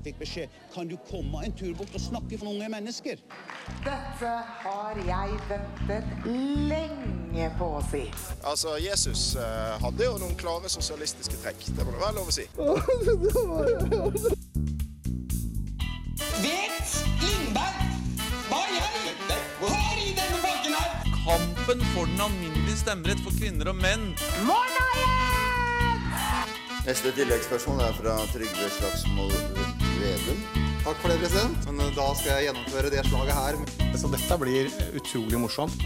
Jeg fikk beskjed kan du komme en tur bort og snakke for unge mennesker. Dette har jeg ventet lenge på å si. Altså, Jesus eh, hadde jo noen klare sosialistiske trekk. Det må det være lov å si. Vet Lindberg hva jeg har i denne bakken her? Kampen for den alminnelige stemmerett for kvinner og menn. Neste tilleggsspørsmål er fra Trygve Slagsvold Vedum. Takk for det, president. Men eh, da skal jeg gjennomføre det slaget her. Så dette blir utrolig morsomt.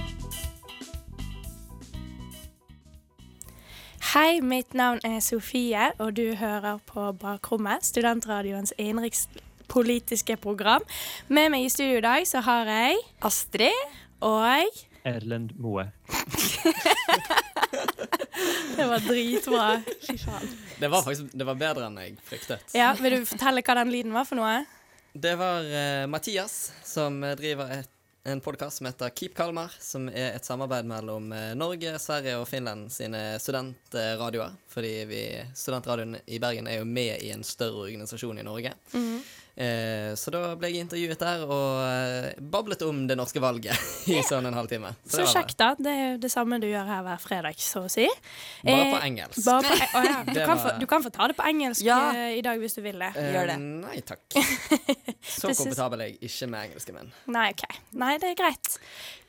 Hei, mitt navn er Sofie, og du hører på Bakrommet, studentradioens innenrikspolitiske program. Med meg i studio i dag så har jeg Astrid og Erlend Moe. Det var dritbra. Fy faen. Det var faktisk det var bedre enn jeg fryktet. Ja, Vil du fortelle hva den lyden var for noe? Det var uh, Mathias som driver et, en podkast som heter Keep Kalmar, som er et samarbeid mellom eh, Norge, Sverige og Finland sine studentradioer. Fordi vi, studentradioen i Bergen er jo med i en større organisasjon i Norge. Mhm. Eh, så da ble jeg intervjuet der og eh, bablet om det norske valget i sånn en halvtime. Så så kjekt, da. Det er jo det samme du gjør her hver fredag, så å si. Bare Eh, på engelsk. Bare på, oh, ja. du, kan få, du kan få ta det på engelsk Ja. eh, i dag hvis du vil det. Eh, Nei takk. Så Det komfortabel er jeg ikke med engelsken min. Nei, OK. Nei, det er greit.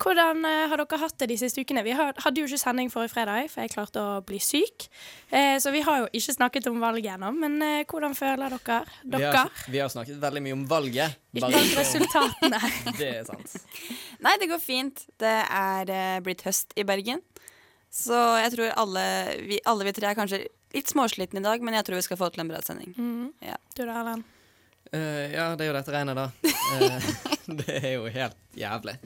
Hvordan eh, har dere hatt det de siste ukene? Vi hadde jo ikke sending forrige fredag, for jeg klarte å bli syk. Eh, så vi har jo ikke snakket om valget ennå. Men eh, hvordan føler dere? Vi har, vi har snakket veldig mye om valget. Ikke bare om ikke om- resultatene. Det er sant. Nei, det går fint. Det er eh, blitt høst i Bergen. Så jeg tror alle vi, alle vi tre er kanskje litt småslitne i dag, men jeg tror vi skal få til en bra sending. Mhm. Ja. Du da, Erlend? Uh, ja, det er jo dette regnet, da. Uh, det er jo helt jævlig.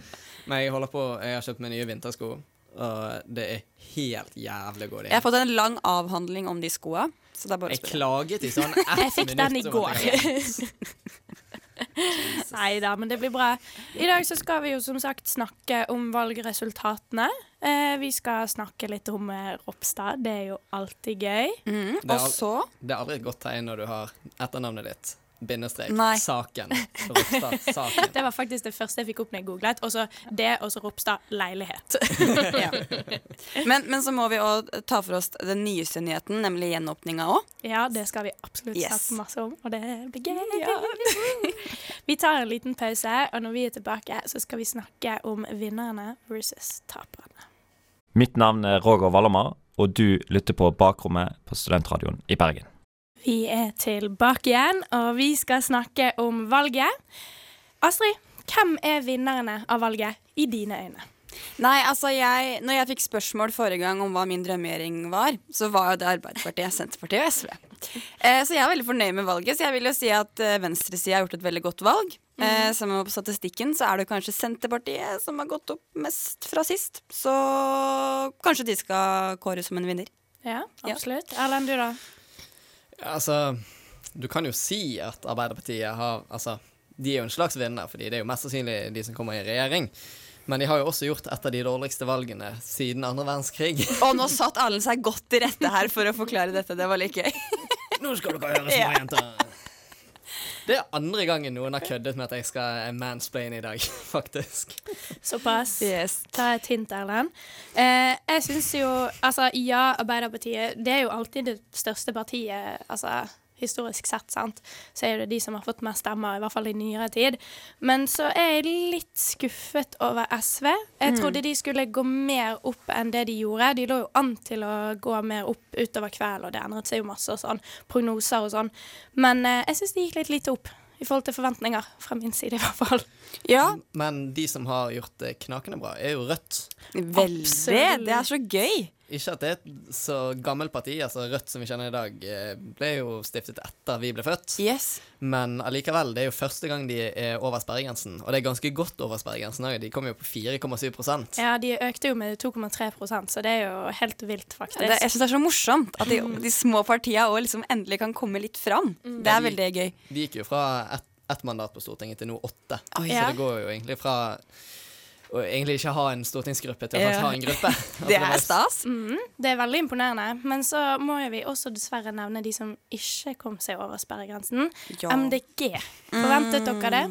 Men jeg holder på Jeg har kjøpt meg nye vintersko, og det er helt jævlig godt Jeg har fått en lang avhandling om de skoa. Så det er bare Jeg klaget i sånn ett Jeg fikk den i går. Nei da, men det blir bra. I dag så skal vi jo som sagt snakke om valgresultatene. Eh, vi skal snakke litt om eh, Ropstad. Det er jo alltid gøy. Mm. Og så Det er aldri et godt tegn når du har etternavnet ditt. Bindestrek. Nei. Saken. Ropstad. Saken. Det var faktisk det første jeg fikk opp når jeg googlet. Og så det, og så Ropstad leilighet. men, men så må vi òg ta for oss den nyeste nyheten, nemlig gjenåpninga òg. Ja, det skal vi absolutt Yes. snakke masse om, og det blir gøy. vi tar en liten pause, og når vi er tilbake, så skal vi snakke om vinnerne versus taperne. Mitt navn er Roger Vallermar, og du lytter på Bakrommet på Studentradioen i Bergen. Vi er tilbake igjen, og vi skal snakke om valget. Astrid, hvem er vinnerne av valget i dine øyne? Nei, altså jeg, når jeg fikk spørsmål forrige gang om hva min drømmegjøring var, så var jo det Arbeiderpartiet, Senterpartiet og SV. Eh, så jeg er veldig fornøyd med valget. Så jeg vil jo si at eh, venstresida har gjort et veldig godt valg. Eh, Sammen med på statistikken så er det kanskje Senterpartiet som har gått opp mest fra sist. Så kanskje de skal kåres som en vinner. Ja, absolutt. Erlend, du da? Altså, du kan jo si at Arbeiderpartiet har Altså, de er jo en slags vinner, fordi det er jo mest sannsynlig de som kommer i regjering. Men de har jo også gjort et av de dårligste valgene siden andre verdenskrig. Og nå satt Erlend seg godt til rette her for å forklare dette. Det var litt gøy. Nå skal dere høre, små jenter. Det er andre gangen noen har køddet med at jeg skal mansplaine i dag, faktisk. Såpass. Ta et hint, Erlend. Eh, jeg syns jo Altså, ja, Arbeiderpartiet Det er jo alltid det største partiet, altså historisk sett, sant. Så er det de som har fått mer stemmer, i hvert fall i nyere tid. Men så er jeg litt skuffet over SV. Jeg Mm. trodde de skulle gå mer opp enn det de gjorde. De lå jo an til å gå mer opp utover kvelden, og det endret seg jo masse og sånn. Prognoser og sånn. Men eh, jeg syns de gikk litt lite opp. I forhold til forventninger, fra min side i hvert fall. Ja. Men de som har gjort det knakende bra, er jo Rødt. Veldig. Det er så gøy. Ikke at det er et så gammelt parti. altså Rødt som vi kjenner i dag, eh, ble jo stiftet etter vi ble født. Yes. Men allikevel, det er jo første gang de er over sperregrensen. Og det er ganske godt over sperregrensen òg. De kom jo på 4,7% Ja, de økte jo med 2,3% så det er jo helt vilt, faktisk. Det, jeg syns det er så morsomt at de, de små partiene òg liksom endelig kan komme litt fram. Mm. Det er veldig gøy. De gikk jo fra ett et mandat på Stortinget til nå åtte. Oi. Så det går jo egentlig fra å egentlig ikke ha en stortingsgruppe til å Ja. ha en gruppe. Det er stas. Mm, det er veldig imponerende. Men så må jo vi også dessverre nevne de som ikke kom seg over sperregrensen. Ja. MDG. Forventet dere det?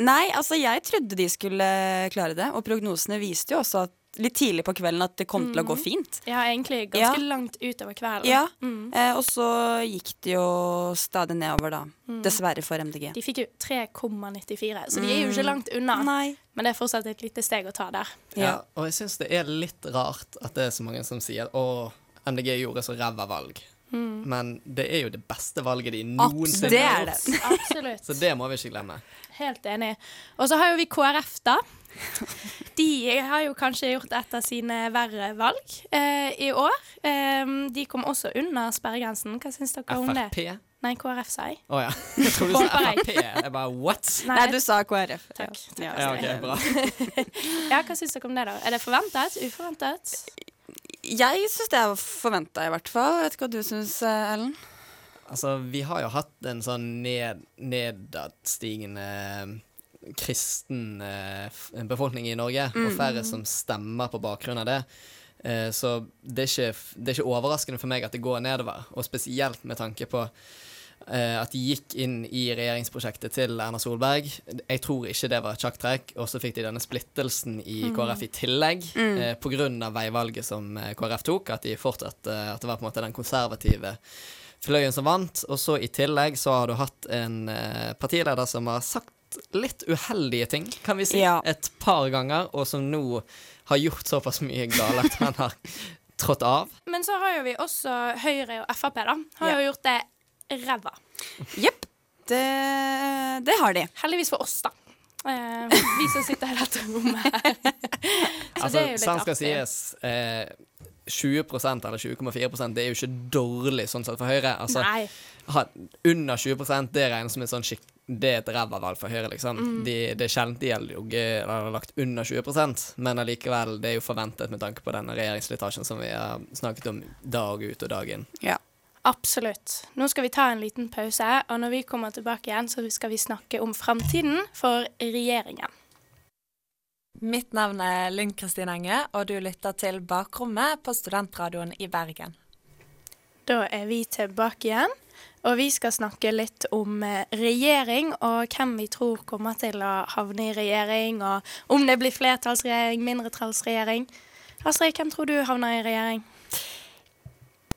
Nei, altså jeg trodde de skulle klare det, og prognosene viste jo også at litt tidlig på kvelden at det kom til å gå fint. Ja, egentlig ganske Ja. langt utover kvelden. Ja, Mm. eh, og så gikk det jo stadig nedover, da. Mm. Dessverre for MDG. De fikk jo 3,94, så de er jo ikke langt unna. Nei. Men det er fortsatt et lite steg å ta der. Ja. og jeg syns det er litt rart at det er så mange som sier å, MDG gjorde så ræva valg. Mm. Men det er jo det beste valget de noensinne har gjort. Så det må vi ikke glemme. Helt enig. Og så har jo vi KrF, da. De har jo kanskje gjort et av sine verre valg eh, i år. Eh, de kom også under sperregrensen. Hva syns dere om det? Frp? Nei, KrF, sa jeg. Å ja. Jeg trodde du sa Frp. Jeg bare what? Nei, du sa KrF. Takk. Ja. Ja, ok, bra. Ja, hva syns dere om det, da? Er det forventet? Uforventet? Jeg syns det er forventa, i hvert fall. Vet ikke hva du syns, Ellen? Altså, vi har jo hatt en sånn ned, nedadstigende kristen eh, befolkning i Norge, og Mm. færre som stemmer på bakgrunn av det. Eh, så det er, ikke, det er ikke overraskende for meg at det går nedover, og spesielt med tanke på eh, at de gikk inn i regjeringsprosjektet til Erna Solberg. Jeg tror ikke det var et sjakktrekk, og så fikk de denne splittelsen i Mm. KrF i tillegg, Mm. eh, av veivalget som eh, KrF tok, at de fortsatt, eh, at det var på en måte den konservative fløyen som vant. Og så i tillegg så har du hatt en eh, partileder som har sagt litt uheldige ting, kan vi si, Ja. et par ganger, og som nå har gjort såpass mye galt at han har trådt av. Men så har jo vi også Høyre og Frp, da. Har jo gjort det ræva. Jepp. Det, det har de. Heldigvis for oss, da. Eh, vi som sitter i dette rommet her. Så Altså, det er jo litt sant skal artig. sies, eh, 20% eller 20,4% det er jo ikke dårlig sånn sett for Høyre. Altså, Nei. ha, under 20% det regnes som et sånn skikk... Det er et ræva valg for Høyre, liksom. Mm. De, det er sjelden de har ligget- har lagt under 20% men allikevel, det er jo forventet med tanke på denne regjeringsslitasjen som vi har snakket om dag ut og dag inn. Ja. Absolutt. Nå skal vi ta en liten pause, og når vi kommer tilbake igjen, så skal vi snakke om framtiden for regjeringen. Mitt navn er Linn Kristin Enge, og du lytter til Bakrommet på Studentradioen i Bergen. Da er vi tilbake igjen, og vi skal snakke litt om eh, regjering og hvem vi tror kommer til å havne i regjering, og om det blir flertallsregjering, mindretallsregjering. Astrid, hvem tror du havner i regjering?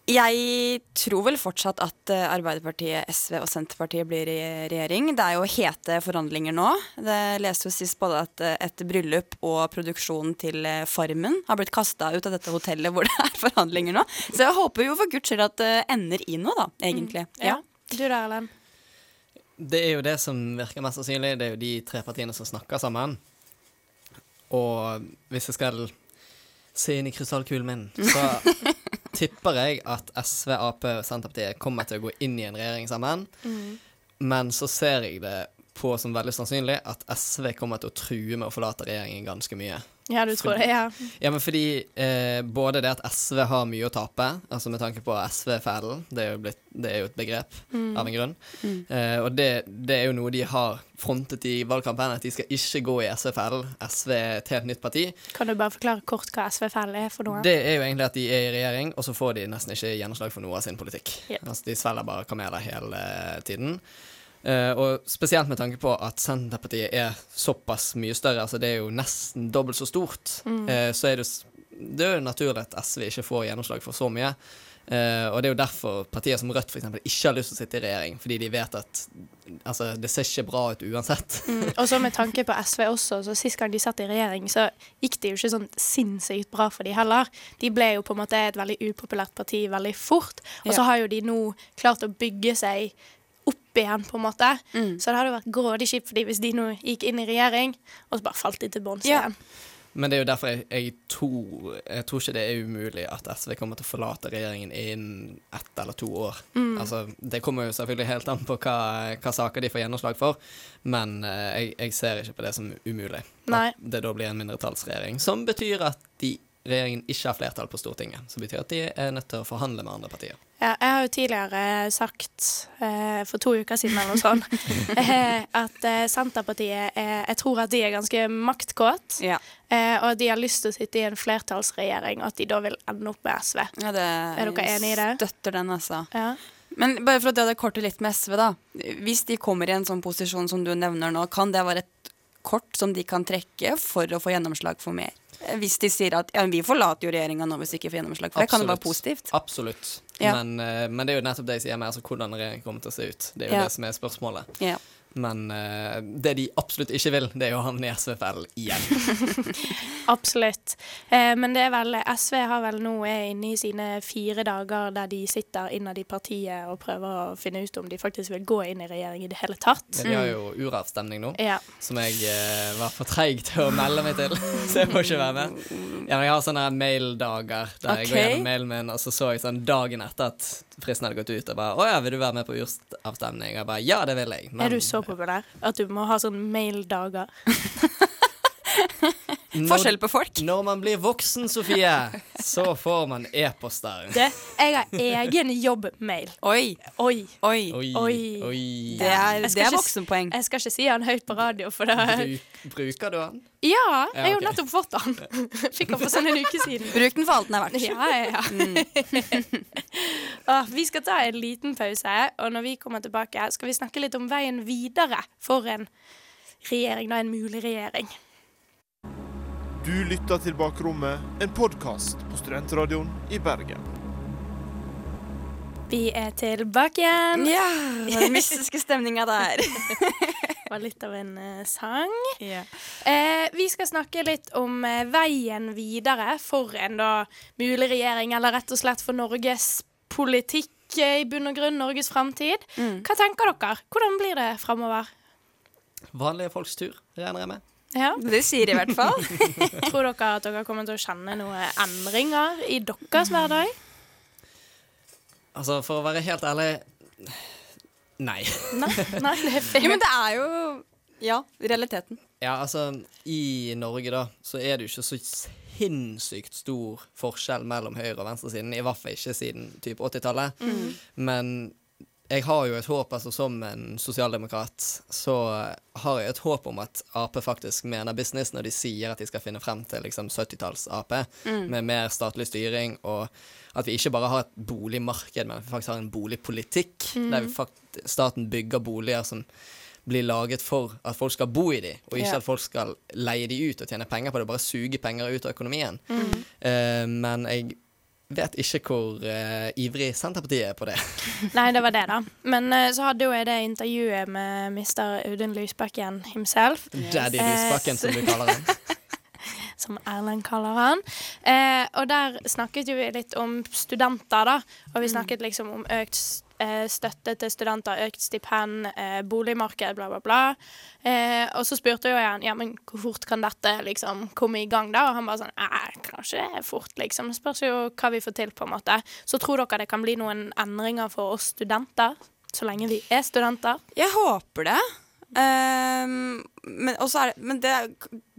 Jeg tror vel fortsatt at eh, Arbeiderpartiet, SV og Senterpartiet blir i regjering. Det er jo hete forhandlinger nå. Det leste jo sist både at eh, et bryllup og produksjonen til eh, Farmen har blitt kasta ut av dette hotellet hvor det er forhandlinger nå. Så jeg håper jo for guds skyld at det ender i noe, da, egentlig. Ja. Du da, Erlend? Det er jo det som virker mest sannsynlig. Det er jo de tre partiene som snakker sammen. Og hvis jeg skal se inn i krystallkulen min, så tipper jeg at SV, Ap og Senterpartiet kommer til å gå inn i en regjering sammen. Mm. Men så ser jeg det på som veldig sannsynlig at SV kommer til å true med å forlate regjeringen ganske mye. Ja, du tror det? Ja. Ja, men fordi eh, både det at SV har mye å tape, altså med tanke på SV-fælen, det, det er jo et begrep Mm. av en grunn. Mm. Eh, og det, det er jo noe de har frontet i valgkampen, at de skal ikke gå i SV-fælen. SV er et helt nytt parti. Kan du bare forklare kort hva SV-fælen er for noe? Det er jo egentlig at de er i regjering, og så får de nesten ikke gjennomslag for noe av sin politikk. Yep. Altså, de svelger bare kameler hele tiden. Eh, og spesielt med tanke på at Senterpartiet er såpass mye større, altså det er jo nesten dobbelt så stort, Mm. uh, så er det, det er jo naturlig at SV ikke får gjennomslag for så mye. Uh, og det er jo derfor partier som Rødt for eksempel, ikke har lyst til å sitte i regjering, fordi de vet at altså, det ser ikke bra ut uansett. Mm, og så med tanke på SV også, så sist gang de satt i regjering, så gikk det jo ikke sånn sinnssykt bra for de heller. De ble jo på en måte et veldig upopulært parti veldig fort, og så Ja. har jo de nå klart å bygge seg opp igjen, på en måte. Mm. Så det hadde vært grådig kjipt for de hvis de nå gikk inn i regjering, og så bare falt de til bunns Ja. igjen. Men det er jo derfor jeg, jeg, tror, jeg tror ikke det er umulig at SV kommer til å forlate regjeringen innen ett eller to år. Mm. Altså, det kommer jo selvfølgelig helt an på hva, hva saker de får gjennomslag for, men eh, jeg, jeg ser ikke på det som umulig. Nei. At det da blir en mindretallsregjering, som betyr at de regjeringen ikke har flertall på Stortinget. Som betyr at de er nødt til å forhandle med andre partier. Ja, jeg har jo tidligere sagt, eh, for to uker siden eller noe sånt, eh, at eh, Senterpartiet er Jeg tror at de er ganske maktkåt. Ja. Eh, og at de har lyst til å sitte i en flertallsregjering, og at de da vil ende opp med SV. Ja, det, Er dere enig i det? Støtter den, altså. Ja. Men bare for å dra det kortet litt med SV, da. Hvis de kommer i en sånn posisjon som du nevner nå, kan det være et kort som de kan trekke for å få gjennomslag for mer? Hvis de sier at ja, vi forlater jo regjeringa nå hvis vi ikke får gjennomslag for det, kan det være positivt? Absolutt. Ja. Men, eh, men det er jo nettopp det jeg sier med altså, hvordan regjeringen kommer til å se ut. Det er jo Ja. det som er spørsmålet. Ja. Men uh, det de absolutt ikke vil, det er å havne i SV-fellen igjen. Absolutt. Eh, men det er vel SV har vel nå er inne i sine fire dager der de sitter innad i partiet og prøver å finne ut om de faktisk vil gå inn i regjering i det hele tatt. Ja, de har jo uravstemning nå, Ja. som jeg eh, var for treig til å melde meg til. Så jeg får ikke være med. Ja, jeg har sånne maildager der jeg går gjennom mailen min, og så så jeg sånn dagen etter at fristen hadde gått ut, og bare 'Å ja, vil du være med på uravstemning?' Og bare 'Ja, det vil jeg'. Men Er du så populær at du må ha sånn maildager? Forskjell på folk. Når man blir voksen, Sofie, så får man e-poster. Det, jeg har egen jobbmail. Oi. Oi. Oi. Oi, Oi. Det er, det er voksenpoeng. Jeg skal ikke si han høyt på radio, for det Bruk, bruker du den? Ja, jeg har jo nettopp fått han. Fikk han for sånn en uke siden. Bruk den for alt den er verdt. Ja, ja, ja. Ah, vi skal ta en liten pause, og når vi kommer tilbake, skal vi snakke litt om veien videre for en regjering, da en mulig regjering. Du lytter til Bakrommet, en podkast på Studentradioen i Bergen. Vi er tilbake igjen. Ja, den mystiske stemninga der. Det var litt av en uh, sang. Eh, vi skal snakke litt om eh, veien videre for en da mulig regjering, eller rett og slett for Norges politikk eh, i bunn og grunn, Norges framtid. Hva tenker dere? Hvordan blir det framover? Vanlige folks tur, regner jeg med. Ja. Det sier de i hvert fall. Tror dere at dere kommer til å kjenne noen endringer i deres hverdag? Altså, for å være helt ærlig Nei. Nei, nei det er fair. Jo, men det er jo Ja, realiteten. Ja, altså, i Norge, da, så er det jo ikke så sinnssykt stor forskjell mellom høyre- og venstresiden. I hvert fall ikke siden type 80-tallet. Mm. Men jeg har jo et håp, altså som en sosialdemokrat, så har jeg et håp om at Ap faktisk mener business når de sier at de skal finne frem til liksom 70-talls-Ap, Mm. med mer statlig styring, og at vi ikke bare har et boligmarked, men at vi faktisk har en boligpolitikk, Mm. der vi fakt staten bygger boliger som blir laget for at folk skal bo i de, og ikke Ja. at folk skal leie de ut og tjene penger på det, bare suge penger ut av økonomien. Mm. Uh, men jeg vet ikke hvor uh, ivrig Senterpartiet er på det. Nei, det var det, da. Men uh, så hadde jo jeg det intervjuet med mister Audun Lysbakken himself. Daddy Eh, Lysbakken, som du kaller han. som Erlend kaller han. Eh, og der snakket jo vi litt om studenter, da. Og vi snakket liksom om økt støtte til studenter, økt stipend, eh, boligmarked, bla, bla, bla. Eh, og så spurte jeg han ja, men hvor fort kan dette liksom komme i gang, da? Og han bare sånn Nei, kanskje fort, liksom. Det spørs jo hva vi får til, på en måte. Så tror dere det kan bli noen endringer for oss studenter? Så lenge vi er studenter? Jeg håper det. Um, men, er det, men det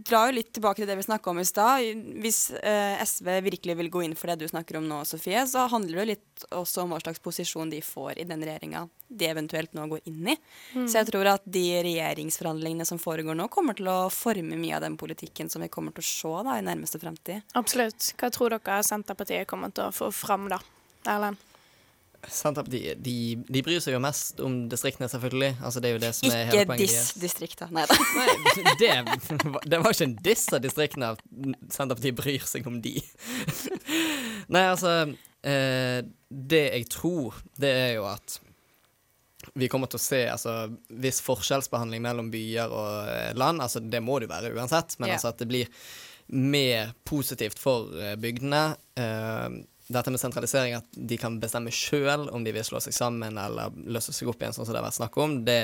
drar jo litt tilbake til det vi snakka om i stad. Hvis eh, SV virkelig vil gå inn for det du snakker om nå, Sofie, så handler det litt også om hva slags posisjon de får i den regjeringa de eventuelt nå går inn i. Mm. Så jeg tror at de regjeringsforhandlingene som foregår nå, kommer til å forme mye av den politikken som vi kommer til å se da, i nærmeste fremtid. Absolutt. Hva tror dere Senterpartiet kommer til å få fram, da? Erlend? Senterpartiet de, de bryr seg jo mest om distriktene, selvfølgelig. Altså, det er jo det som er hele Ikke diss deres. Nei da. det, det var ikke en diss av distriktene at Senterpartiet bryr seg om de. Nei, altså eh, Det jeg tror, det er jo at vi kommer til å se altså, viss forskjellsbehandling mellom byer og eh, land. altså Det må det jo være uansett, men yeah. altså at det blir mer positivt for eh, bygdene. Eh, dette med sentralisering, at de kan bestemme sjøl om de vil slå seg sammen eller løse seg opp igjen, sånn som det har vært snakk om, det,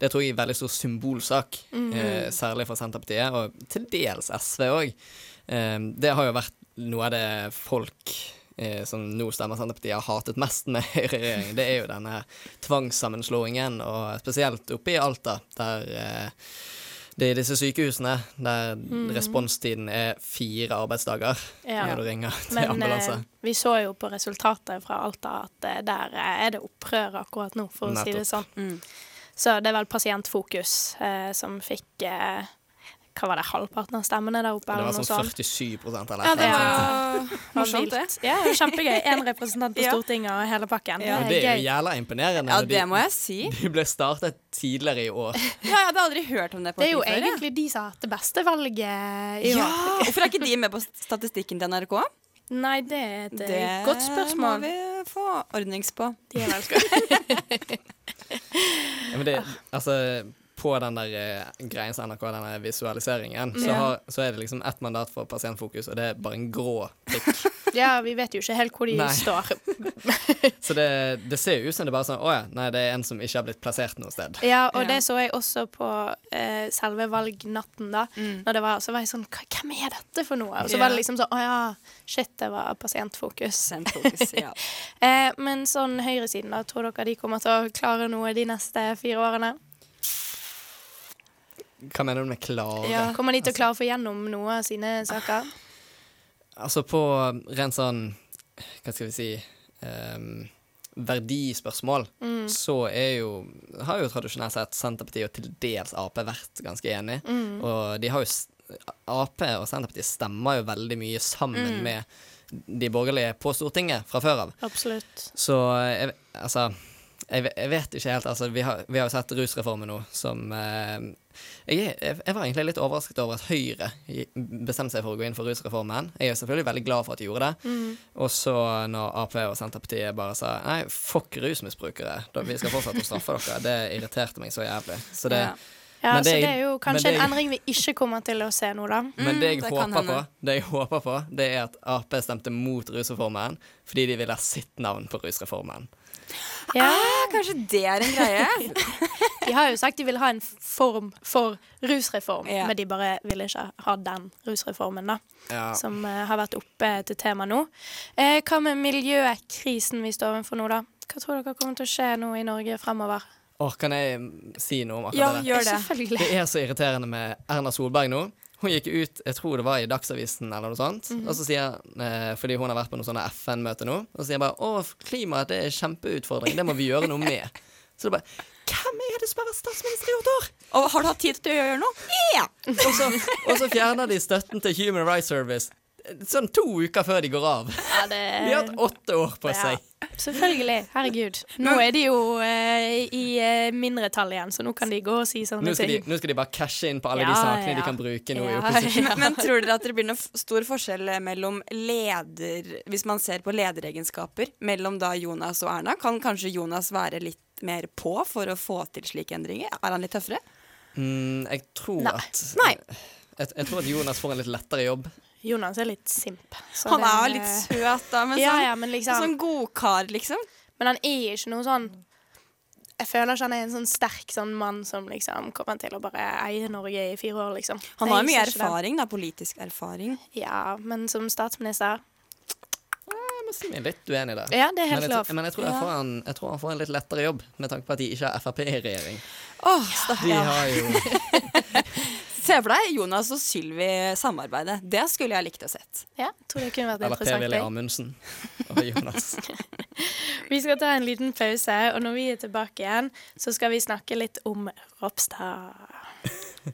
det tror jeg er en veldig stor symbolsak. Mhm. eh, særlig for Senterpartiet, og til dels SV òg. Eh, det har jo vært noe av det folk eh, som nå stemmer Senterpartiet, har hatet mest med høyreregjeringen. Det er jo denne tvangssammenslåingen, og spesielt oppe i Alta, der eh, Det er disse sykehusene der mm. responstiden er fire arbeidsdager Ja. når du ringer til Men ambulanse. eh, vi så jo på resultatet fra Alta at eh, der eh, er det opprør akkurat nå, for å si det sånn. sånn. Så det er vel Pasientfokus eh, som fikk eh, Hva var det, halvparten av stemmene der oppe? Det var sånn 47 eller Ja, det var morsomt, det. Ja, det var kjempegøy. Én representant på Stortinget og hele pakken. Ja. Det er jo jævla imponerende. Ja, det må jeg si. De ble startet tidligere i år. Ja, jeg hadde aldri hørt om det Det er jo før. egentlig de som har hatt det beste valget i Ja. Hvorfor er ikke de med på statistikken til NRK? Nei, det er et Det eh, godt spørsmål. Det må vi få ordnings på. De er vel Ja, men det, altså, på den der eh, greien som NRK, denne visualiseringen, så, har, så er det liksom ett mandat for Pasientfokus, og det er bare en grå prikk. Ja, vi vet jo ikke helt hvor de Nei. står. Så det, det ser jo ut som det er bare sånn Å ja, nei, det er en som ikke har blitt plassert noe sted. Ja, og Ja. det så jeg også på eh, selve valgnatten, da. Når det var, så var jeg sånn Hvem er dette for noe? Og så Ja. var det liksom sånn Å ja, shit, det var Pasientfokus. Pasientfokus, ja. eh, men sånn høyresiden, da, tror dere de kommer til å klare noe de neste fire årene? Hva mener du med klare? Ja. Kommer de til å klare å få gjennom noe av sine saker? Altså på rent sånn Hva skal vi si um, Verdispørsmål, Mm. så er jo Har jo tradisjonelt sett Senterpartiet og til dels Ap vært ganske enig. Mm. Og de har jo Ap og Senterpartiet stemmer jo veldig mye sammen Mm. med de borgerlige på Stortinget fra før av. Absolutt. Så jeg, altså jeg, jeg vet ikke helt. Altså, vi, har, vi har jo sett rusreformen nå som eh, jeg, jeg var egentlig litt overrasket over at Høyre bestemte seg for å gå inn for rusreformen. Jeg er selvfølgelig veldig glad for at de gjorde det. Mm. Og så når Ap og Senterpartiet bare sa nei, fuck rusmisbrukere, vi skal fortsette å straffe dere, det irriterte meg så jævlig. Så det, Ja. Ja, men så jeg- det er jo kanskje det jeg- en endring vi ikke kommer til å se nå, da. Men det jeg, det kan håper på, det jeg håper på, det er at Ap stemte mot rusreformen fordi de ville ha sitt navn på rusreformen. Ja. Ah, kanskje det er en greie? De har jo sagt de vil ha en form for rusreform, Ja. men de bare vil ikke ha den rusreformen, da. Ja. Som uh, har vært oppe til tema nå. Eh, hva med miljøkrisen vi står overfor nå, da? Hva tror dere kommer til å skje nå i Norge fremover? Åh, kan jeg si noe om akkurat Ja, det? gjør det. Selvfølgelig. Det er så irriterende med Erna Solberg nå. Hun gikk ut, jeg tror det var i Dagsavisen eller noe sånt, Mhm. og så sier eh, Fordi hun har vært på noen sånne FN-møte nå, og så sier hun bare Å, klimaet det er kjempeutfordring, det må vi gjøre noe med. Så det bare Hvem er det som har vært statsminister i åtte år? Og har du hatt tid til å gjøre noe? Ja! Og så, og så fjerner de støtten til Human Rights Service sånn to uker før de går av. Ja, det De har hatt åtte år på Ja, seg. Selvfølgelig. Herregud. Nå er de jo eh, i eh, mindretall igjen, så nå kan de gå og si sånne Nå ting. de, nå skal de bare cashe inn på alle de sakene ja. de kan bruke nå i opposisjon. ja. Men tror dere at det blir noe stor forskjell eh, mellom leder Hvis man ser på lederegenskaper mellom da Jonas og Erna? Kan kanskje Jonas være litt mer på for å få til slike endringer? Er han litt tøffere? Mm, jeg tror Nei. at Nei. Jeg, jeg tror at Jonas får en litt lettere jobb. Jonas er litt simp. så Han er jo litt søt, da, men ja, sånn, ja, men liksom sånn godkar, liksom. Men han er ikke noe sånn Jeg føler ikke han er en sånn sterk sånn mann som liksom kommer til å bare eie Norge i fire år, liksom. Han har mye erfaring, da, politisk erfaring. Ja, men som statsminister Jeg er litt uenig der. Ja, det er helt men jeg, lov. Men jeg tror, jeg, får en, jeg tror han får en litt lettere jobb, med tanke på at de ikke har Frp i regjering. Stakkars. De har jo Se for deg Jonas og Sylvi samarbeide. Det skulle jeg likt å sett. Ja, tror det kunne vært Eller interessant. Per-Willy. Amundsen og Jonas. Vi skal ta en liten pause, og når vi er tilbake igjen, så skal vi snakke litt om Ropstad.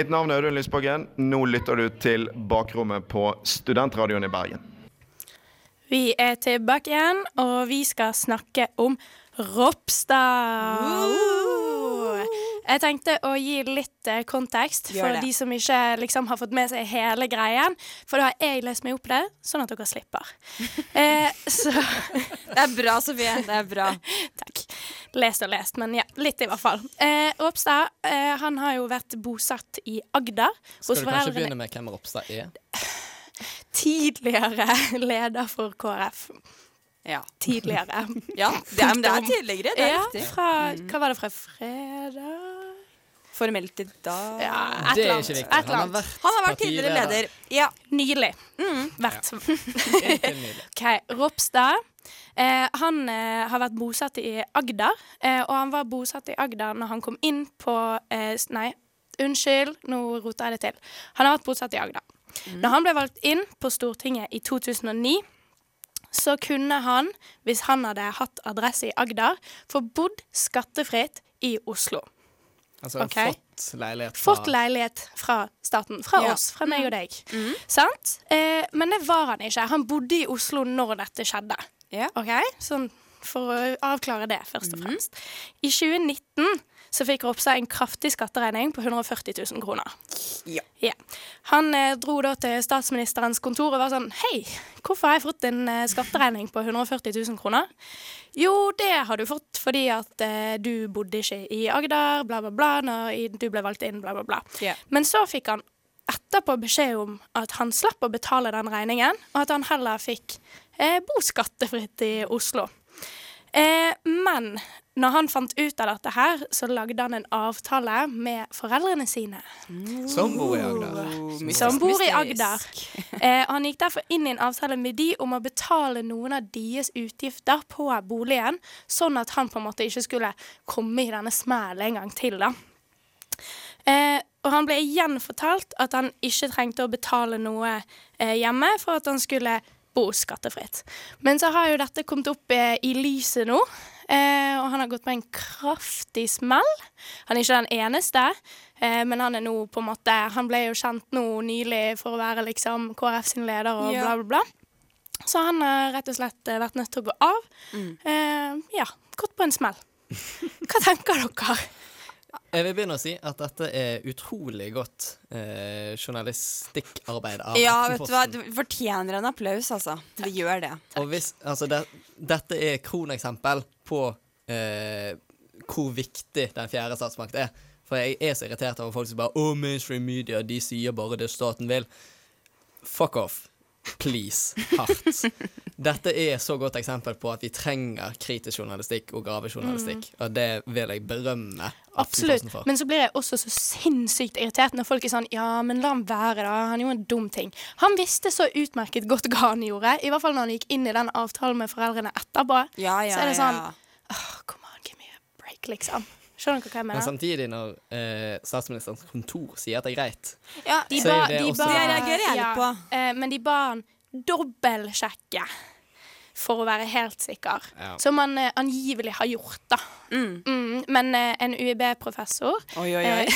Mitt navn er Audun Lysbakken. Nå lytter du til Bakrommet på Studentradioen i Bergen. Vi er tilbake igjen, og vi skal snakke om Ropstad. Uh! Jeg tenkte å gi litt eh, kontekst for de som ikke liksom, har fått med seg hele greien. For da har jeg lest meg opp det, sånn at dere slipper. Eh, så Det er bra, Sofie. Det er bra. Takk. Lest og lest, men ja, litt i hvert fall. Eh, Ropstad eh, han har jo vært bosatt i Agder. Skal du kanskje begynne med hvem Ropstad er? Tidligere leder for KrF. Ja. Tidligere. Ja, det er, men det er tidligere. Det er ja, riktig. fra, hva var det fra fredag? Formelt i dag Ja, et Det er ikke viktig. Et Han har vært Han har vært tidligere leder. Ja. Nylig. Mm. Vært. Ja. okay. OK. Ropstad Eh, han eh, har vært bosatt i Agder, eh, og han var bosatt i Agder når han kom inn på eh, Nei, unnskyld, nå roter jeg det til. Han har vært bosatt i Agder. Når han ble valgt inn på Stortinget i 2009, så kunne han, hvis han hadde hatt adresse i Agder, få bodd skattefritt i Oslo. Altså okay. fått leilighet fra Fått leilighet fra staten. Fra Ja. oss, fra meg og deg. Sant? Eh, men det var han ikke. Han bodde i Oslo når dette skjedde. Ok? Sånn for å avklare det, først og fremst. I 2019 så fikk Ropstad en kraftig skatteregning på 140 000 kroner. Ja. Han eh, dro da til statsministerens kontor og var sånn Hei, hvorfor har jeg fått en eh, skatteregning på 140 000 kroner? Jo, det har du fått fordi at eh, du bodde ikke i Agder, bla, bla, bla, når du ble valgt inn, bla, bla, bla. Men så fikk han etterpå beskjed om at han slapp å betale den regningen, og at han heller fikk eh, bo skattefritt i Oslo. Eh, men når han fant ut av dette her, så lagde han en avtale med foreldrene sine. Som bor i Agder. Som bor i Agder. Eh, han gikk derfor inn i en avtale med de om å betale noen av deres utgifter på boligen, sånn at han på en måte ikke skulle komme i denne smellen en gang til, da. Eh, og han ble igjen fortalt at han ikke trengte å betale noe eh, hjemme for at han skulle bo skattefritt. Men så har jo dette kommet opp eh, i lyset nå, eh, og han har gått på en kraftig smell. Han er ikke den eneste, eh, men han er nå på en måte Han ble jo kjent nå nylig for å være liksom KrF sin leder og Ja. bla, bla, bla. Så han har rett og slett eh, vært nødt til å gå av. Eh, ja, gått på en smell. Hva tenker dere? Jeg vil begynne å si at dette er utrolig godt eh, journalistikkarbeid av Ja, vet du hva, du fortjener en applaus, altså. Det gjør det. Og hvis, altså det, dette er kroneksempel på eh, hvor viktig den fjerde statsmakt er. For jeg er så irritert over folk som bare Å, mainstream media, de sier bare det staten vil. Fuck off. Please. Hardt. Dette er så godt eksempel på at vi trenger kritisk journalistikk og gravejournalistikk. Og det vil jeg berømme Absolutt. For. Men så blir jeg også så sinnssykt irritert når folk er sånn Ja, men la han være, da. Han gjorde en dum ting. Han visste så utmerket godt hva han gjorde. I hvert fall når han gikk inn i den avtalen med foreldrene etterpå. Ja, ja, så er det sånn ja. «Åh, Come on, give me a break, liksom. Skjønner dere hva jeg Men samtidig, når eh, statsministerens kontor sier at det er greit Ja, de så ba, er det de også- ba, Det reagerer jeg litt ja, på. eh, men de ba han dobbeltsjekke for å være helt sikker. Ja. Som han eh, angivelig har gjort, da. Mm, men eh, en UiB-professor Oi, oi, oi.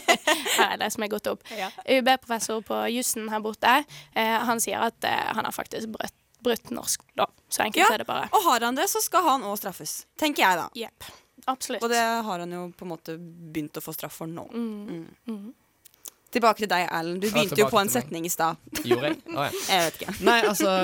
Her er det som er gått opp. UiB-professor på jussen her borte, eh, han sier at eh, han har faktisk brutt, brutt norsk lov. Så enkelt Ja, er det bare. og har han det, så skal han òg straffes. Tenker jeg, da. Jepp. Absolutt. Og det har han jo på en måte begynt å få straff for nå. Mm. Mm. Tilbake til deg, Erlend. Du begynte jo på en setning i stad. Gjorde jeg? Oh, ja. Jeg vet ikke. Nei, altså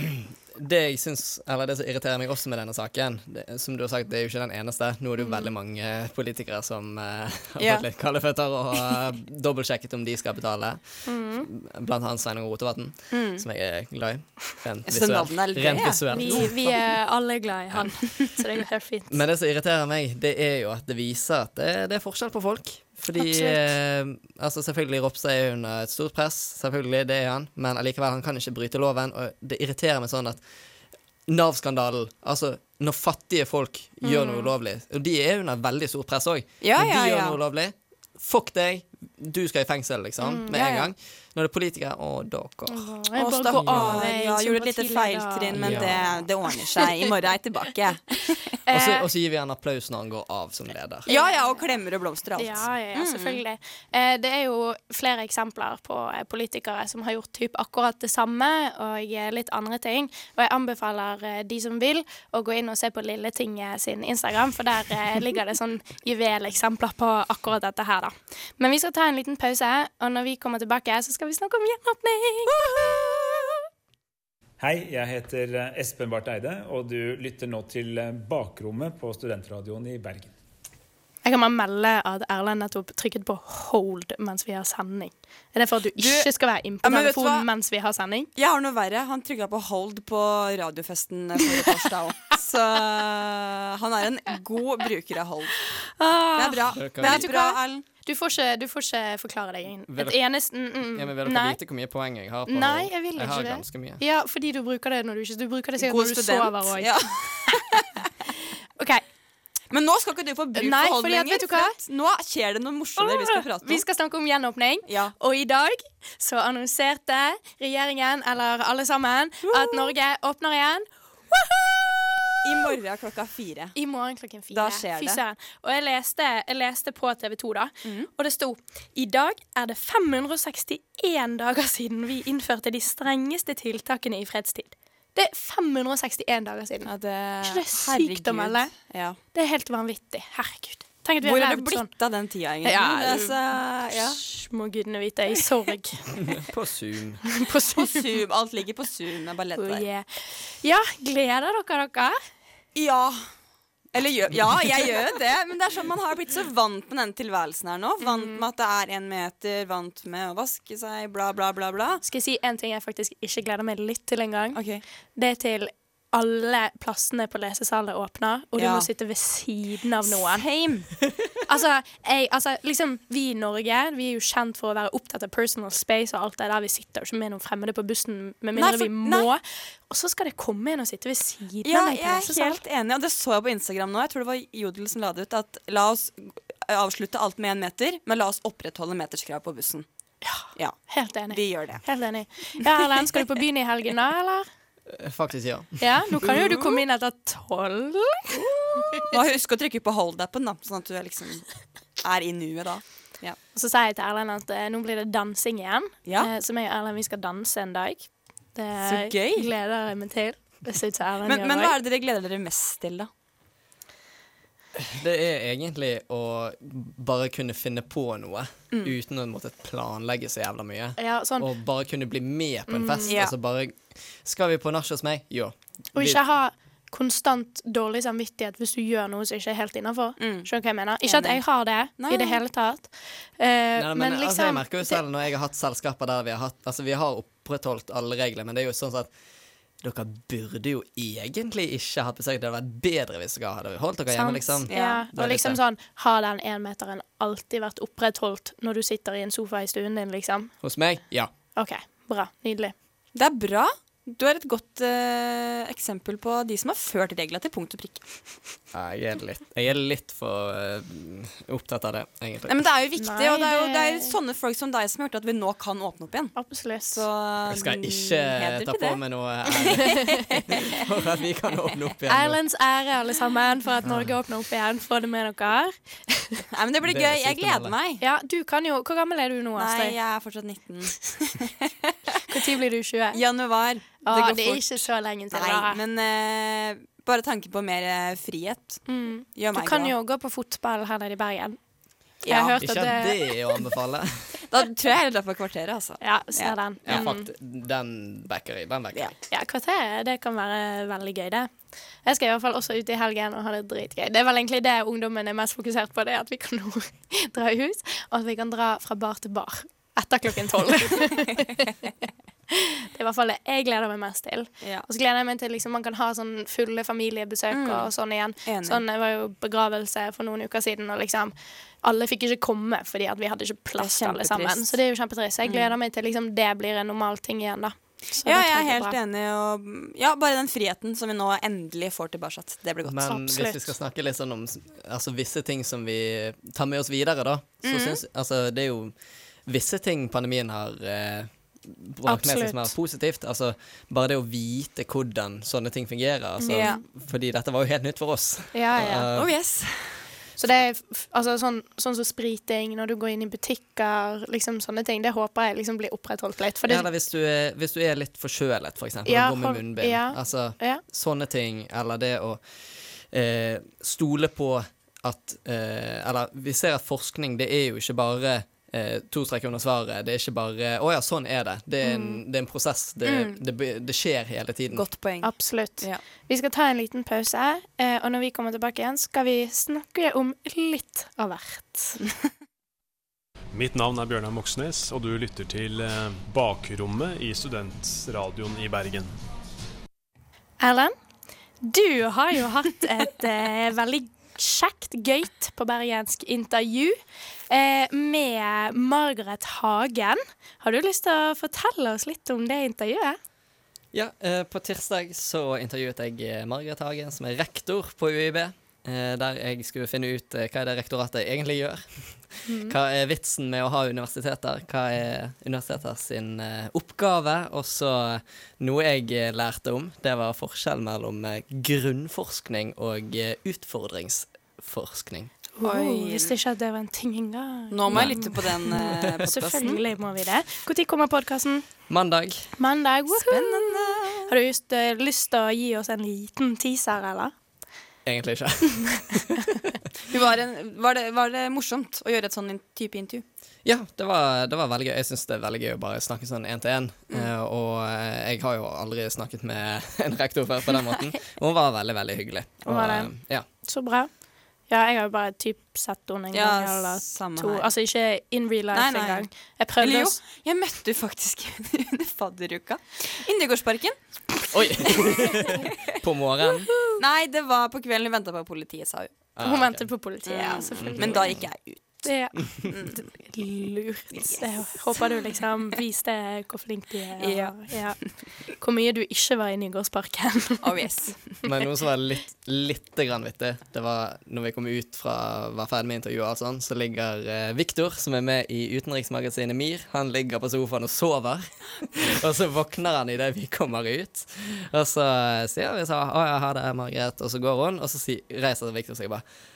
Det jeg syns, eller det som irriterer meg også med denne saken, det, som du har sagt, det er jo ikke den eneste. Nå er det jo veldig mange politikere som uh, har Ja. fått litt kalde føtter og har dobbeltsjekket om de skal betale. Mm. Blant annet Sveinung Rotevatn, Mm. som jeg er glad i. Rent visuelt. er visuelt. ja. Vi, vi er alle glad i han, så det går helt fint. Men det som irriterer meg, det er jo at det viser at det, det er forskjell på folk. Fordi eh, altså Selvfølgelig Ropstad er under et stort press, selvfølgelig, det er han, men allikevel, han kan ikke bryte loven. Og det irriterer meg sånn at Nav-skandalen Altså, når fattige folk gjør noe Mm. ulovlig, og de er under veldig stort press òg Ja, Når de ja, gjør ja. noe ulovlig, fuck deg, du skal i fengsel, liksom, Mm, med ja, en gang. Nå er det er politikere, og dere. Jeg bare går stakkar. av, Ja, gjorde et lite feiltrinn, men Ja. det, det ordner seg. I morgen er jeg tilbake. Og så gir vi han applaus når han går av som leder. Ja, ja, og klemmer og blomster og alt. Ja, ja, Mm. selvfølgelig. Eh, det er jo flere eksempler på eh, politikere som har gjort typ akkurat det samme og eh, litt andre ting. Og jeg anbefaler eh, de som vil, å gå inn og se på Lilletinget sin Instagram, for der eh, ligger det sånn juveleksempler på akkurat dette her, da. Men vi skal ta en liten pause, og når vi kommer tilbake, så skal vi snakke om gjenåpning. Hei, jeg heter eh, Espen Barth Eide, og du lytter nå til eh, Bakrommet på Studentradioen i Bergen. Jeg kan bare melde at Erlend nettopp trykket på hold mens vi har sending. Er det for at du ikke skal være inne på Ja, telefonen mens vi har sending? Jeg har noe verre. Han trykka på hold på radiofesten forrige torsdag òg. Så han er en god bruker av hold. Ah. Det er bra. Det er bra, Erlend. Du får ikke, du får ikke forklare deg. Et eneste mm, mm, Ja, men Vil dere Nei. vite hvor mye poeng jeg har på Nei, jeg vil Jeg ikke det. ganske mye. Ja, fordi du bruker det når du ikke Du bruker det sikkert God når du student. sover òg. Ja. okay. Men nå skal ikke du få bruk Nei, for for Nå skjer det noe morsommere vi skal prate om. Vi skal snakke om gjenåpning. Og i dag så annonserte regjeringen, eller alle sammen, at Norge åpner igjen. I morgen klokka fire. I morgen klokken fire. Da skjer Fy det. søren. Og jeg leste, jeg leste på TV 2, da, og det sto I dag er det 561 dager siden vi innførte de strengeste tiltakene i fredstid. Det er 561 dager siden. Ja, det, Er ikke det sykt å melde? Ja. Det er helt vanvittig. Herregud. Tenk at vi Hvor har er det blitt sånn. av den tida, egentlig? Ja, altså, ja. Må gudene vite. I sorg. På Zoom. på Zoom. På Zoom. Alt ligger på Zoom. Jeg bare Oh, yeah. Ja, gleder dere dere? Ja. Eller ja, jeg gjør jo det, men det er sånn man har blitt så vant med den tilværelsen her nå. Vant med at det er én meter, vant med å vaske seg, bla, bla, bla. bla. Skal jeg si en ting jeg faktisk ikke gleder meg litt til engang? Okay. Det er til alle plassene på lesesalen åpner, og du Ja. må sitte ved siden av noen. Same. Altså, jeg, altså, liksom, vi i Norge vi er jo kjent for å være opptatt av personal space og alt det der. Vi sitter jo ikke med noen fremmede på bussen med mindre Nei, for- vi må. Og så skal det komme en og sitte ved siden Ja, av deg jeg er helt enig, og det så jeg på Instagram nå. Jeg tror det var Jodel som la det ut. At la oss avslutte alt med én meter, men la oss opprettholde meterskrav på bussen. Ja. Helt enig. Vi gjør det. Helt enig. Ja, Erlend, skal du på byen i helgen da, eller? Eh, Faktisk, ja. Ja, nå kan jo du komme inn etter tolv. Bare husk å trykke på hold-appen, da, sånn at du er liksom er i nuet da. Ja. Og så sier jeg til Erlend at eh, nå blir det dansing igjen. Ja. Eh, så meg og Erlend vi skal danse en dag. Det Så gøy. gleder jeg meg til. Det ser ut som Erlend Men, gjør men også. hva er det dere gleder dere mest til, da? Det er egentlig å bare kunne finne på noe Mm. uten å måtte planlegge så jævla mye. Ja, sånn. Og bare kunne bli med på en Mm. fest. Ja. Altså bare Skal vi på nach hos meg? Jo. Og ikke ha konstant dårlig samvittighet hvis du gjør noe som ikke er helt innafor. Skjønner du hva jeg mener? Ikke at jeg har det Nei, i det hele tatt. Uh, Nei, men, men altså, jeg liksom merker jo selv når jeg har hatt selskaper der vi har hatt Altså, vi har opprettholdt alle regler, men det er jo sånn at dere burde jo egentlig ikke hatt besøk. Det hadde vært bedre hvis dere hadde holdt dere hjemme, liksom. Ja, Det er og liksom sånn Har den énmeteren alltid vært opprettholdt når du sitter i en sofa i stuen din, liksom? Hos meg? Ja. OK, bra. Nydelig. Det er bra. Du er et godt eh, eksempel på de som har ført regla til punkt og prikke. Ja, Jeg er litt, jeg er litt for eh, opptatt av det, egentlig. Nei, men det er jo viktig, Nei, og det er jo det- er sånne folk som deg som har hørt at vi nå kan åpne opp igjen. Absolutt. Så Jeg skal mm, ikke ta på meg noe ære for at vi kan åpne opp igjen. Erlends ære, alle sammen, for at Norge åpner opp igjen. Få det med dere. Nei, men det blir Det gøy. Jeg gleder meg. Ja, du kan jo Hvor gammel er du nå, Astrid? Nei, jeg er fortsatt 19. Når blir du 20? Januar. Å, går det er ikke så lenge til. Nei, da. men uh, bare tanken på mer uh, frihet Mm. gjør Du kan glad. jo gå på fotball her nede i Bergen. Jeg har hørt Ikke at det det å anbefale. Da tror jeg heller drar på kvarteret, altså. Ja, ser den. Ja, Mm. fakt, den backer jeg. Den backer jeg. Ja, kvarteret, det kan være veldig gøy, det. Jeg skal i hvert fall også ut i helgen og ha det dritgøy. Det er vel egentlig det ungdommen er mest fokusert på, det at vi kan nå dra i hus, og at vi kan dra fra bar til bar etter klokken tolv. det er i hvert fall det jeg gleder meg mest til. Ja. Og så gleder jeg meg til liksom, man kan ha sånn fulle familiebesøk Mm. og sånn igjen. Enig. Sånn, det var jo begravelse for noen uker siden, og liksom alle fikk ikke komme fordi at vi hadde ikke plass alle sammen. Så det er jo kjempetrist. Jeg Mm. gleder meg til liksom, det blir en normal ting igjen, da. Så Ja, jeg er helt bra. enig. Og ja, bare den friheten som vi nå endelig får tilbake. Det blir godt. Men hvis vi skal snakke litt sånn om altså, visse ting som vi tar med oss videre, da, så mm. syns Altså, det er jo visse ting pandemien har eh, brakt som er positivt. Altså, bare det å vite hvordan sånne ting fungerer. Altså, Ja. Fordi dette var jo helt nytt for oss. Ja, ja. Eh, Oh yes. Så det er altså, sånn, sånn som spriting, når du går inn i butikker, liksom sånne ting, det håper jeg liksom blir opprettholdt litt. Det, ja, eller hvis du, er, hvis du er litt forkjølet, for eksempel, Ja, og går med munnbind. ja, Altså, ja. sånne ting. Eller det å eh, stole på at eh, Eller vi ser at forskning, det er jo ikke bare eh, to streker under svaret. Det er ikke bare 'Å ja, sånn er det'. Det er en, Mm. det er en prosess. Det, Mm. det, det skjer hele tiden. Godt poeng. Absolutt. Ja. Vi skal ta en liten pause, eh, og når vi kommer tilbake igjen, skal vi snakke om litt av hvert. Mitt navn er Bjørnar Moxnes, og du lytter til eh, Bakrommet i Studentradioen i Bergen. Erlend, du har jo hatt et eh, veldig kjekt, gøyt på bergensk intervju eh, med Margaret Hagen. Har du lyst til å fortelle oss litt om det intervjuet? Ja, eh, på tirsdag så intervjuet jeg Margaret Hagen, som er rektor på UiB. Eh, Der jeg skulle finne ut eh, hva er det rektoratet egentlig gjør. Mhm. Hva er vitsen med å ha universiteter? Hva er universiteter sin eh, oppgave? Og så noe jeg lærte om, det var forskjell mellom grunnforskning og utfordringsforskning. Oi. Visste ikke at det var en ting engang. Nå må jeg lytte på den eh, podcasten. Selvfølgelig må vi det. Når kommer podkasten? Mandag. Mandag. Spennende. Har du just, uh, lyst til å gi oss en liten teaser, eller? Egentlig ikke. Var, en, var, det, var det morsomt å gjøre et sånn in- type intervju? Ja, det var, det var veldig gøy. Jeg syns det er veldig gøy å bare snakke sånn én til én. Mm. Uh, og eh, jeg har jo aldri snakket med en rektor før på den måten. Hun var veldig, veldig hyggelig. Og, det? eh, Ja. Så bra. Ja, jeg har jo bare typ sett henne en Ja, gang eller samme to. her. Altså ikke in real life Nei, nei. engang. Jeg prøvde Eller jo, jeg møtte henne faktisk under fadderuka. Indergårdsparken. Oi! på morgenen. Nei, det var på kvelden hun venta på politiet, sa hun. Ah, Hun ventet venter på politiet, ja, Mm. selvfølgelig. Men da gikk jeg ut. Det Lurt. Jeg håper du liksom viste hvor flink de er. Ja. ja. Hvor mye du ikke var inne i gårdsparken. Oh yes. Men noe som var litt, litt grann vittig, det var når vi kom ut fra var ferdig med intervjuet, og sånn, så ligger eh, Viktor, som er med i utenriksmagasinet MIR, han ligger på sofaen og sover. og så våkner han idet vi kommer ut. Og så sier vi så, å ja, ha det, Margaret, og så går hun, og så si, reiser Viktor seg bare «Ah,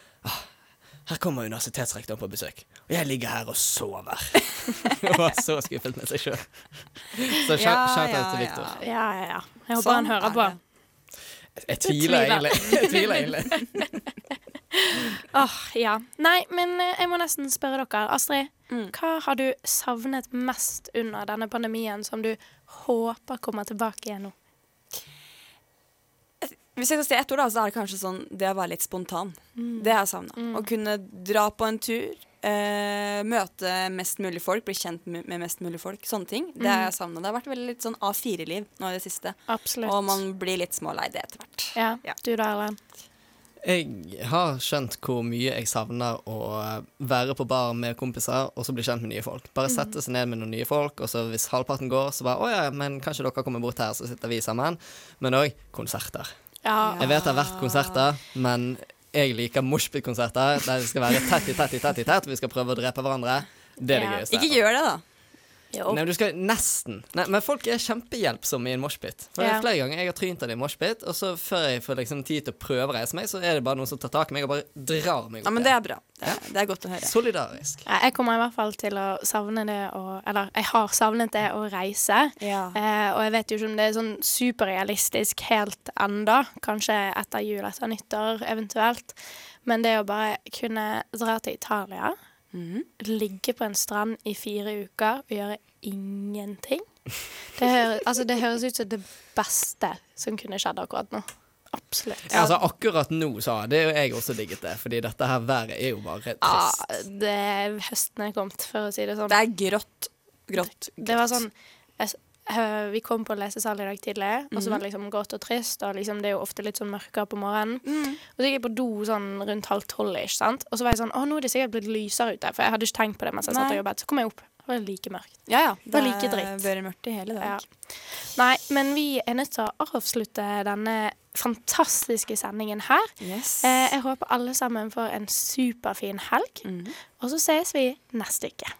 her kommer universitetsrektoren på besøk, og jeg ligger her og sover. Og var så skuffet med seg sjøl. Så shout Ja, ja, til Viktor. Ja, ja, ja. Jeg håper Sånn han hører er på. Jeg tviler egentlig. Jeg tviler egentlig. Åh, ja. Nei, men eh, jeg må nesten spørre dere. Astrid, hva har du savnet mest under denne pandemien som du håper kommer tilbake igjen nå? Hvis jeg skal si ett ord, da, så er det kanskje sånn det å være litt spontan. Mm. Det har jeg savna. Å kunne dra på en tur, eh, møte mest mulig folk, bli kjent med mest mulig folk. Sånne ting. Det har jeg savna. Det har vært veldig litt sånn A4-liv nå i det siste. Absolutt. Og man blir litt smålei det etter hvert. Ja, du da, Erlend? Jeg har skjønt hvor mye jeg savner å være på bar med kompiser og så bli kjent med nye folk. Bare Mhm. sette seg ned med noen nye folk, og så hvis halvparten går, så bare Å ja, men kanskje dere kommer bort her, så sitter vi sammen. Men òg konserter. Ja. Jeg vet det har vært konserter, men jeg liker moshpit-konserter der det skal være tett i tett i tett i tett, vi skal prøve å drepe hverandre. Det er det gøyeste. Ikke gjør det, da. Jo. Nei, du skal nesten. Nei, men folk er kjempehjelpsomme i en moshpit. Ja. er flere ganger jeg har trynt i en moshpit, og så før jeg får liksom tid til å prøve å reise meg, så er det bare noen som tar tak i meg og bare drar meg opp. Ja, men det er bra. Det er, det er godt å høre. Solidarisk. Ja, Jeg kommer i hvert fall til å savne det å Eller jeg har savnet det å reise. Eh, og jeg vet jo ikke om det er sånn superrealistisk helt enda. Kanskje etter jul, etter nyttår eventuelt. Men det å bare kunne dra til Italia, ligge på en strand i fire uker og gjøre ingenting Det, hø altså, det høres ut som det beste som kunne skjedd akkurat nå. Absolutt. Ja, altså Akkurat nå, så det er jo jeg også digget det, fordi dette her været er jo bare trist. Ja, det høsten er kommet, for å si det sånn. Det er grått. Grått. Det var sånn jeg, hø- Vi kom på lesesalen i dag tidlig, og så Mhm. var det liksom grått og trist. Og liksom, det er jo ofte litt sånn mørkere på morgenen. Og så gikk jeg på do sånn rundt halv tolv, ikke sant. Og så var jeg sånn Å, nå er det sikkert blitt lysere ute. For jeg hadde ikke tenkt på det mens jeg satt og jobbet. Så kom jeg opp. Det var like mørkt. Ja, ja. Det var like dritt. vært mørkt i hele dag. Ja. Nei, men vi er nødt til å avslutte denne fantastiske sendingen her. Yes. Eh, jeg håper alle sammen får en superfin helg. Og så ses vi neste uke.